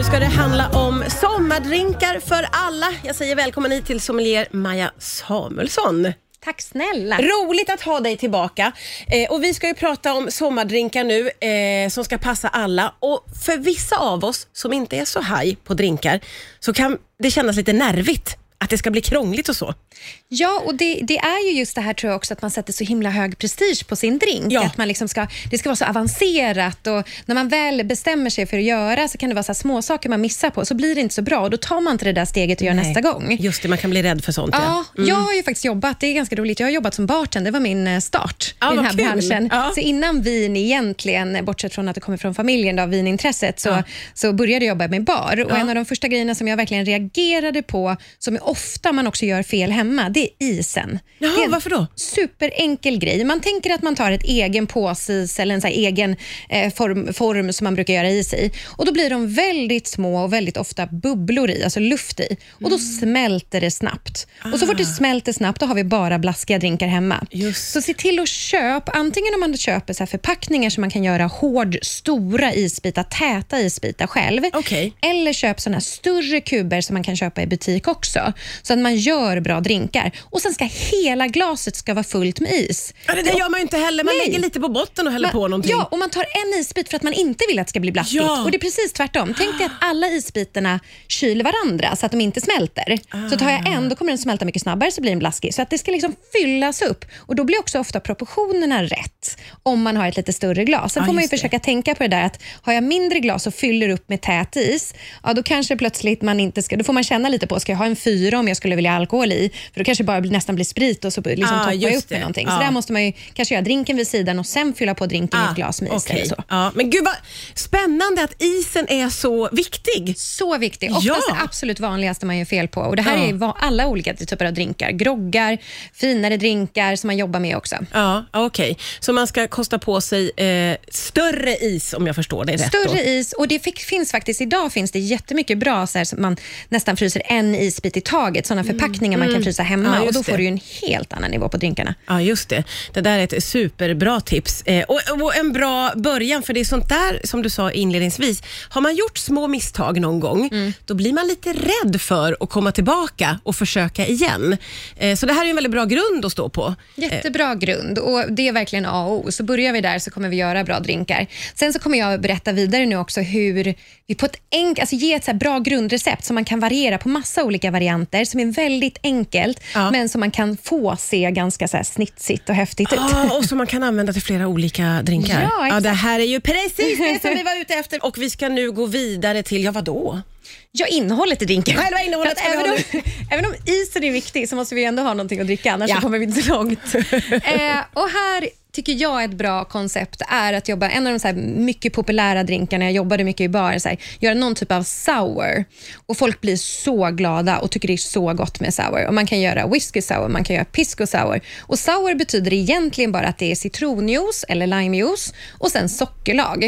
Nu ska det handla om sommardrinkar för alla. Jag säger välkommen hit till sommelier Maja Samuelsson. Tack snälla. Roligt att ha dig tillbaka. Eh, och Vi ska ju prata om sommardrinkar nu eh, som ska passa alla. Och För vissa av oss som inte är så haj på drinkar så kan det kännas lite nervigt att det ska bli krångligt och så. Ja, och det, det, är ju just det här tror jag också att man sätter så himla hög prestige på sin drink. Ja. Att man liksom ska, det ska vara så avancerat och när man väl bestämmer sig för att göra så kan det vara så små saker man missar på så blir det inte så bra och då tar man inte det där steget och gör Nej. nästa gång. Just det, man kan bli rädd för sånt. Ja, jag har ju faktiskt jobbat, det är ganska roligt, jag har jobbat som bartender, det var min eh, start Ja, i den här kul. branschen. Ja. Så innan vin egentligen, bortsett från att det kommer från familjen, då, vinintresset, så, så började jag jobba med bar. Och. En av de första grejerna som jag verkligen reagerade på, som ofta man också gör fel hemma, det är isen. Jaha, det är en varför då? Superenkel grej. Man tänker att man tar ett egen påsis eller en så egen eh, form, form som man brukar göra is i. Och Då blir de väldigt små och väldigt ofta bubblor i, alltså luft i. Och Då Mm. smälter det snabbt. Och Så fort det smälter snabbt, då har vi bara blaskiga drinkar hemma. Just. Så se till att köpa, antingen om man köper så förpackningar som man kan göra hård, stora isbitar, täta isbitar själv. Okej. Eller köp såna här större kuber som man kan köpa i butik också. Så att man gör bra drinkar. Och Sen ska hela glaset ska vara fullt med is. Ja, det där gör man ju inte heller. Man Nej. lägger lite på botten och häller på någonting. Ja, och man tar en isbit för att man inte vill att det ska bli blaskigt. Ja. Och det är precis tvärtom. Tänk dig att alla isbitarna kyler varandra så att de inte smälter. Så tar jag en, då kommer den smälta mycket snabbare så blir den blaskig. Så att det ska liksom fyllas upp. Och Då blir också ofta proportionerna rätt om man har ett lite större glas. Sen Ja, får man ju just det. försöka tänka på det där att har jag mindre glas och fyller upp med tät is, ja, då kanske plötsligt man inte ska... Då får man känna lite på, ska jag ha en fyra om jag skulle vilja ha alkohol i? För då kanske det bara blir, nästan blir sprit och så liksom Ah, just upp med det. någonting. Så där måste man ju kanske göra drinken vid sidan och sen fylla på drinken i Ah, ett glas med is eller så. Ja, men gud vad spännande att isen är så viktig. Så viktig. Oftast Ja. det absolut vanligaste man gör fel på. Och Det här Ja. är alla olika typer av drinkar. Groggar, finare drinkar som man jobbar med också. Ja, okej. Så man ska kosta på sig eh, större is om jag förstår det rätt. då. Större is och det fick, finns faktiskt idag finns det jättemycket bra så här, som man nästan fryser en isbit i taget. Sådana förpackningar man kan frysa hemma Mm. Ja, och då får det. du ju en helt annan nivå på drinkarna. Ja, just det. Det där är ett superbra tips. Eh, och, och en bra början, för det är sånt där som du sa inledningsvis. Har man gjort små misstag någon gång, Mm. då blir man lite rädd för att komma tillbaka och försöka igen. Eh, så det här är en väldigt bra grund att stå på. Jättebra grund och det är verkligen A och O. Så börjar vi där så kommer vi göra bra drinkar. Sen så kommer jag berätta vidare nu också hur vi på ett enk- alltså ge ett så bra grundrecept som man kan variera på massa olika varianter som är väldigt enkelt Ja. men som man kan få se ganska så här snitsigt och häftigt ut. Ah, och som man kan använda till flera olika drinkar. Ja, exakt. det här är ju precis det som vi var ute efter och vi ska nu gå vidare till, ja vadå? Ja, innehållet i drinken. Själva innehållet även, om, även om isen är viktig så måste vi ändå ha någonting att dricka, annars Ja. så kommer vi inte så långt. eh, och här tycker jag ett bra koncept är att jobba, en av de så här mycket populära drinkarna, jag jobbade mycket i bar, så här, göra någon typ av sour. Och Folk blir så glada och tycker det är så gott med sour. Och Man kan göra whisky sour, man kan göra pisco sour. Och Sour betyder egentligen bara att det är citronjuice eller limejuice och sen sockerlag.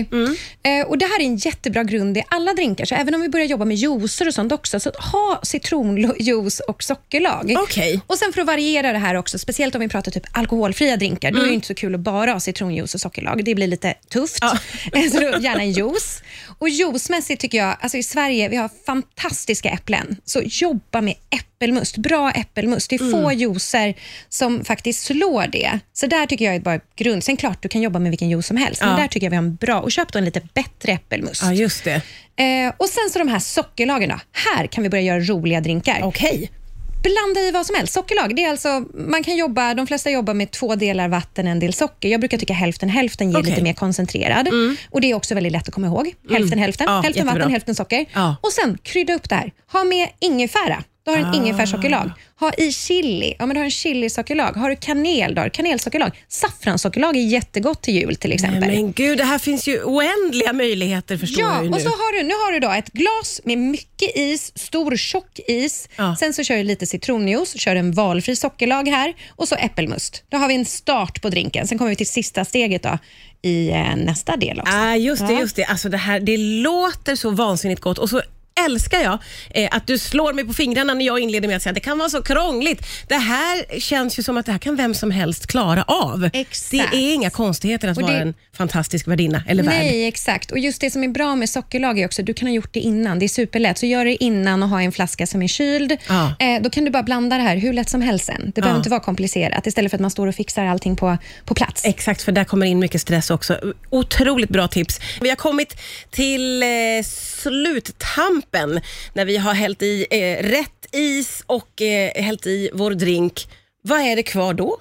Eh, och Det här är en jättebra grund i alla drinkar, så även om vi börjar jobba med juicer och sånt också, så ha citronjuice och sockerlag. Okej. Och sen för att variera det här också, speciellt om vi pratar typ alkoholfria drinkar, då är det inte så kul att bara ha citronjuice och sockerlag. Det blir lite tufft. så då, gärna en juice. Och juicemässigt tycker jag, alltså i Sverige, vi har fantastiska äpplen. Så jobba med äppelmust, bra äppelmust. Det är få juicer som faktiskt slår det. Så där tycker jag är bara grund. Sen klart, du kan jobba med vilken juice som helst, Ja. men där tycker jag vi har en bra, och köp då en lite bättre äppelmust. Ja, just det. Eh, och sen så de här sockerlagen då. Här kan vi börja göra roliga drinkar. Okej. Blanda i vad som helst. Sockerlag, det är alltså, man kan jobba, de flesta jobbar med två delar vatten, en del socker. Jag brukar tycka hälften hälften ger Okej. lite mer koncentrerad. Och Det är också väldigt lätt att komma ihåg. Hälften hälften. Ja, hälften jättebra. vatten, hälften socker. Ja. Och sen krydda upp det här. Ha med ingefära. Då har du en Ah. ingefärssockerlag. Ha i chili. Ja, men du har en chilisockerlag. Har du kanel, då har du kanelsockerlag. Saffranssockerlag är jättegott till jul till exempel. Nej, men gud, det här finns ju oändliga möjligheter förstår Ja, jag ju nu. och så har du, nu har du då ett glas med mycket is, stor tjock is. Ja. Sen så kör du lite citronjuice, kör en valfri sockerlag här och så äppelmust. Då har vi en start på drinken. Sen kommer vi till sista steget då, i eh, nästa del också. Ah, just det, Ja. just det. Alltså det, här, det låter så vansinnigt gott och så älskar jag eh, att du slår mig på fingrarna när jag inleder med att säga att det kan vara så krångligt. Det här känns ju som att det här kan vem som helst klara av. Exakt. Det är inga konstigheter att det- vara en fantastisk värdinna eller värd. Nej, exakt. Och just det som är bra med sockerlag är också att du kan ha gjort det innan. Det är superlätt. Så gör det innan och ha en flaska som är kyld. Ja. Eh, då kan du bara blanda det här hur lätt som helst sen. Det behöver inte vara komplicerat istället för att man står och fixar allting på, på plats. Exakt, för där kommer in mycket stress också. Otroligt bra tips. Vi har kommit till eh, sluttampen när vi har hällt i eh, rätt is och eh, hällt i vår drink. Vad är det kvar då?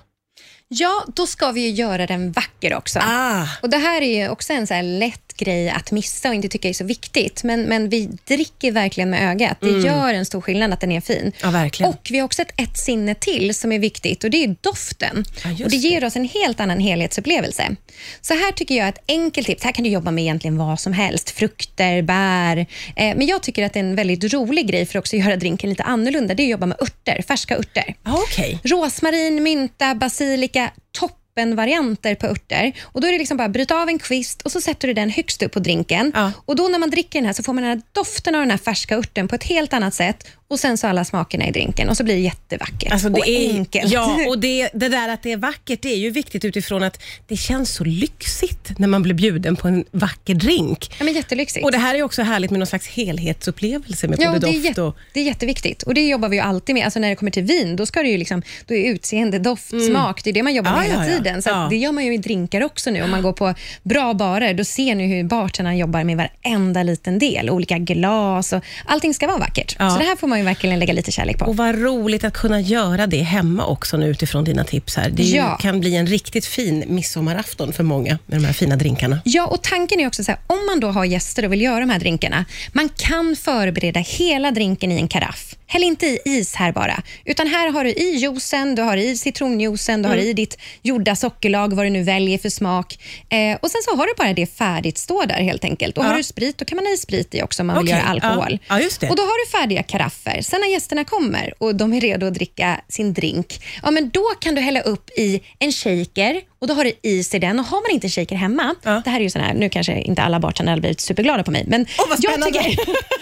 Ja, då ska vi ju göra den vacker också. Ah, Och Det här är ju också en så lätt grej att missa och inte tycka är så viktigt, men, men vi dricker verkligen med ögat. Det gör en stor skillnad att den är fin. Mm. Ja, verkligen. Och Vi har också ett, ett sinne till som är viktigt och det är doften. Ja, och Det ger oss en helt annan helhetsupplevelse. Så här tycker jag ett enkelt tips, här kan du jobba med egentligen vad som helst, frukter, bär. Eh, men jag tycker att det är en väldigt rolig grej för att också göra drinken lite annorlunda, det är att jobba med örter, färska örter. ah, okej. Rosmarin, mynta, basilika, toppenvarianter på örter. Och Då är det liksom bara att bryta av en kvist och så sätter du den högst upp på drinken. Ja. Och då när man dricker den här så får man den här doften av den här färska örten på ett helt annat sätt och sen så alla smakerna i drinken och så blir det jättevackert Alltså det och är, enkelt. Ja, och det, det där att det är vackert, det är ju viktigt utifrån att det känns så lyxigt när man blir bjuden på en vacker drink. Ja, men jättelyxigt. Och Det här är också härligt med någon slags helhetsupplevelse med Ja, både det, doft och... det är jätteviktigt och det jobbar vi ju alltid med. Alltså när det kommer till vin, då ska det ju liksom, då är utseende, doft, smak, det är det man jobbar Mm. Ja, med hela ja, tiden. Så. Det gör man ju i drinkar också nu. Om man går på bra barer, då ser ni hur bartenderna jobbar med varenda liten del. Olika glas och allting ska vara vackert. Så det här får man ju verkligen lägga lite kärlek på. Och vad roligt att kunna göra det hemma också nu utifrån dina tips här. Det ju- Ja. kan bli en riktigt fin midsommarafton för många med de här fina drinkarna. Ja, och tanken är också så här, om man då har gäster och vill göra de här drinkarna, man kan förbereda hela drinken i en karaff. Häll inte i is här bara, utan här har du i juicen, du har i citronjuicen, du har i ditt gjorda sockerlag, vad du nu väljer för smak. Eh, och Sen så har du bara det färdigt stå där helt enkelt. Och Ja. Har du sprit, då kan man ha i sprit i också om man vill Okej, göra alkohol. ja. Ja. Och Då har du färdiga karaffer. Sen när gästerna kommer och de är redo att dricka sin drink, ja, men då kan du hälla upp i en shaker och då har du is i den. Och Har man inte shaker hemma, Ja. det här är ju sån här, nu kanske inte alla bartendrar hade blivit superglada på mig, men vad jag, tycker,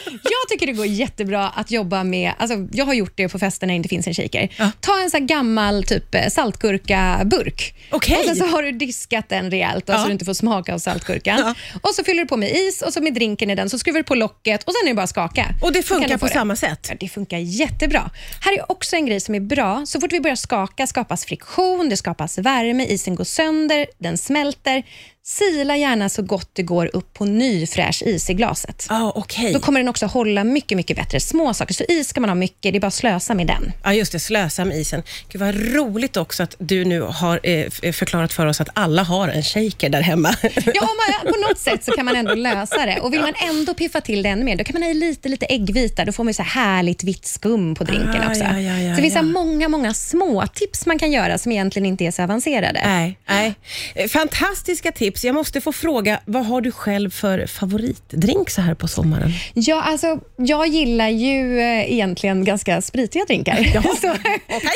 jag tycker det går jättebra att jobba med, alltså, jag har gjort det på fester när det inte finns en shaker. Ja. Ta en sån gammal typ eh, saltgurkaburk Okej. och sen så har du diskat den rejält Ja. så du inte får smaka av saltgurkan. Och så fyller du på med is och så med drinken i den, så skruvar du på locket och sen är det bara att skaka. Och det funkar på det. samma sätt? Det funkar jättebra. Här är också en grej som är bra. Så fort vi börjar skaka skapas friktion, det skapas värme, isen går sönder, den smälter. Sila gärna så gott det går upp på ny fräsch is i glaset. Ja, okej. Då kommer den också hålla mycket, mycket bättre. Små saker. Så is ska man ha mycket, det är bara att slösa med den. Ja, just det. Slösa med isen. Gud, vad roligt också att du nu har eh, f- förklarat för oss att alla har en shaker där hemma. Ja, man, på något sätt så kan man ändå lösa det. Och Vill man ändå piffa till det ännu mer, då kan man ha i lite, lite äggvita. Då får man så här härligt vitt skum på drinken Ah, också. ja, ja, ja, så det finns så många, många små tips man kan göra som egentligen inte är så avancerade. Nej, nej. Eh, Fantastiska tips. Jag måste få fråga, vad har du själv för favoritdrink så här på sommaren? Ja, alltså, jag gillar ju eh, egentligen ganska spritiga drinkar. så,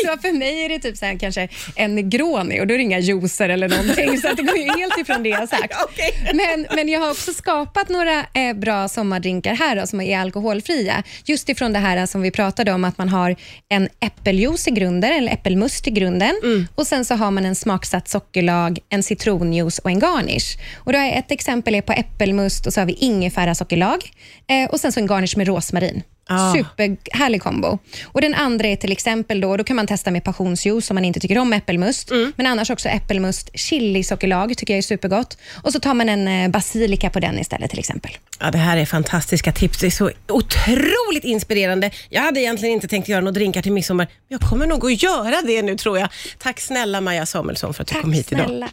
så för mig är det typ så här, kanske en Negroni och då är det inga juicer eller någonting. så att det går ju helt ifrån det jag sagt. Okej. Men, men jag har också skapat några eh, bra sommardrinkar här då, som är alkoholfria. Just ifrån det här som vi pratade om, att man har en äppeljuice i grunden, eller äppelmust i grunden. Och Sen så har man en smaksatt sockerlag, en citronjuice och en garnish. Och då jag ett exempel är på äppelmust och så har vi ingefära sockerlag eh, och sen så en garnish med rosmarin. Ah. Superhärlig kombo. Och Den andra är till exempel, då, då kan man testa med passionsjuice om man inte tycker om äppelmust. Men annars också äppelmust, chilisockerlag tycker jag är supergott. Och så tar man en eh, basilika på den istället till exempel. Ja, det här är fantastiska tips. Det är så otroligt inspirerande. Jag hade egentligen inte tänkt göra några drinkar till midsommar, men jag kommer nog att göra det nu tror jag. Tack snälla Maja Samuelsson för att du Tack kom hit idag. snälla.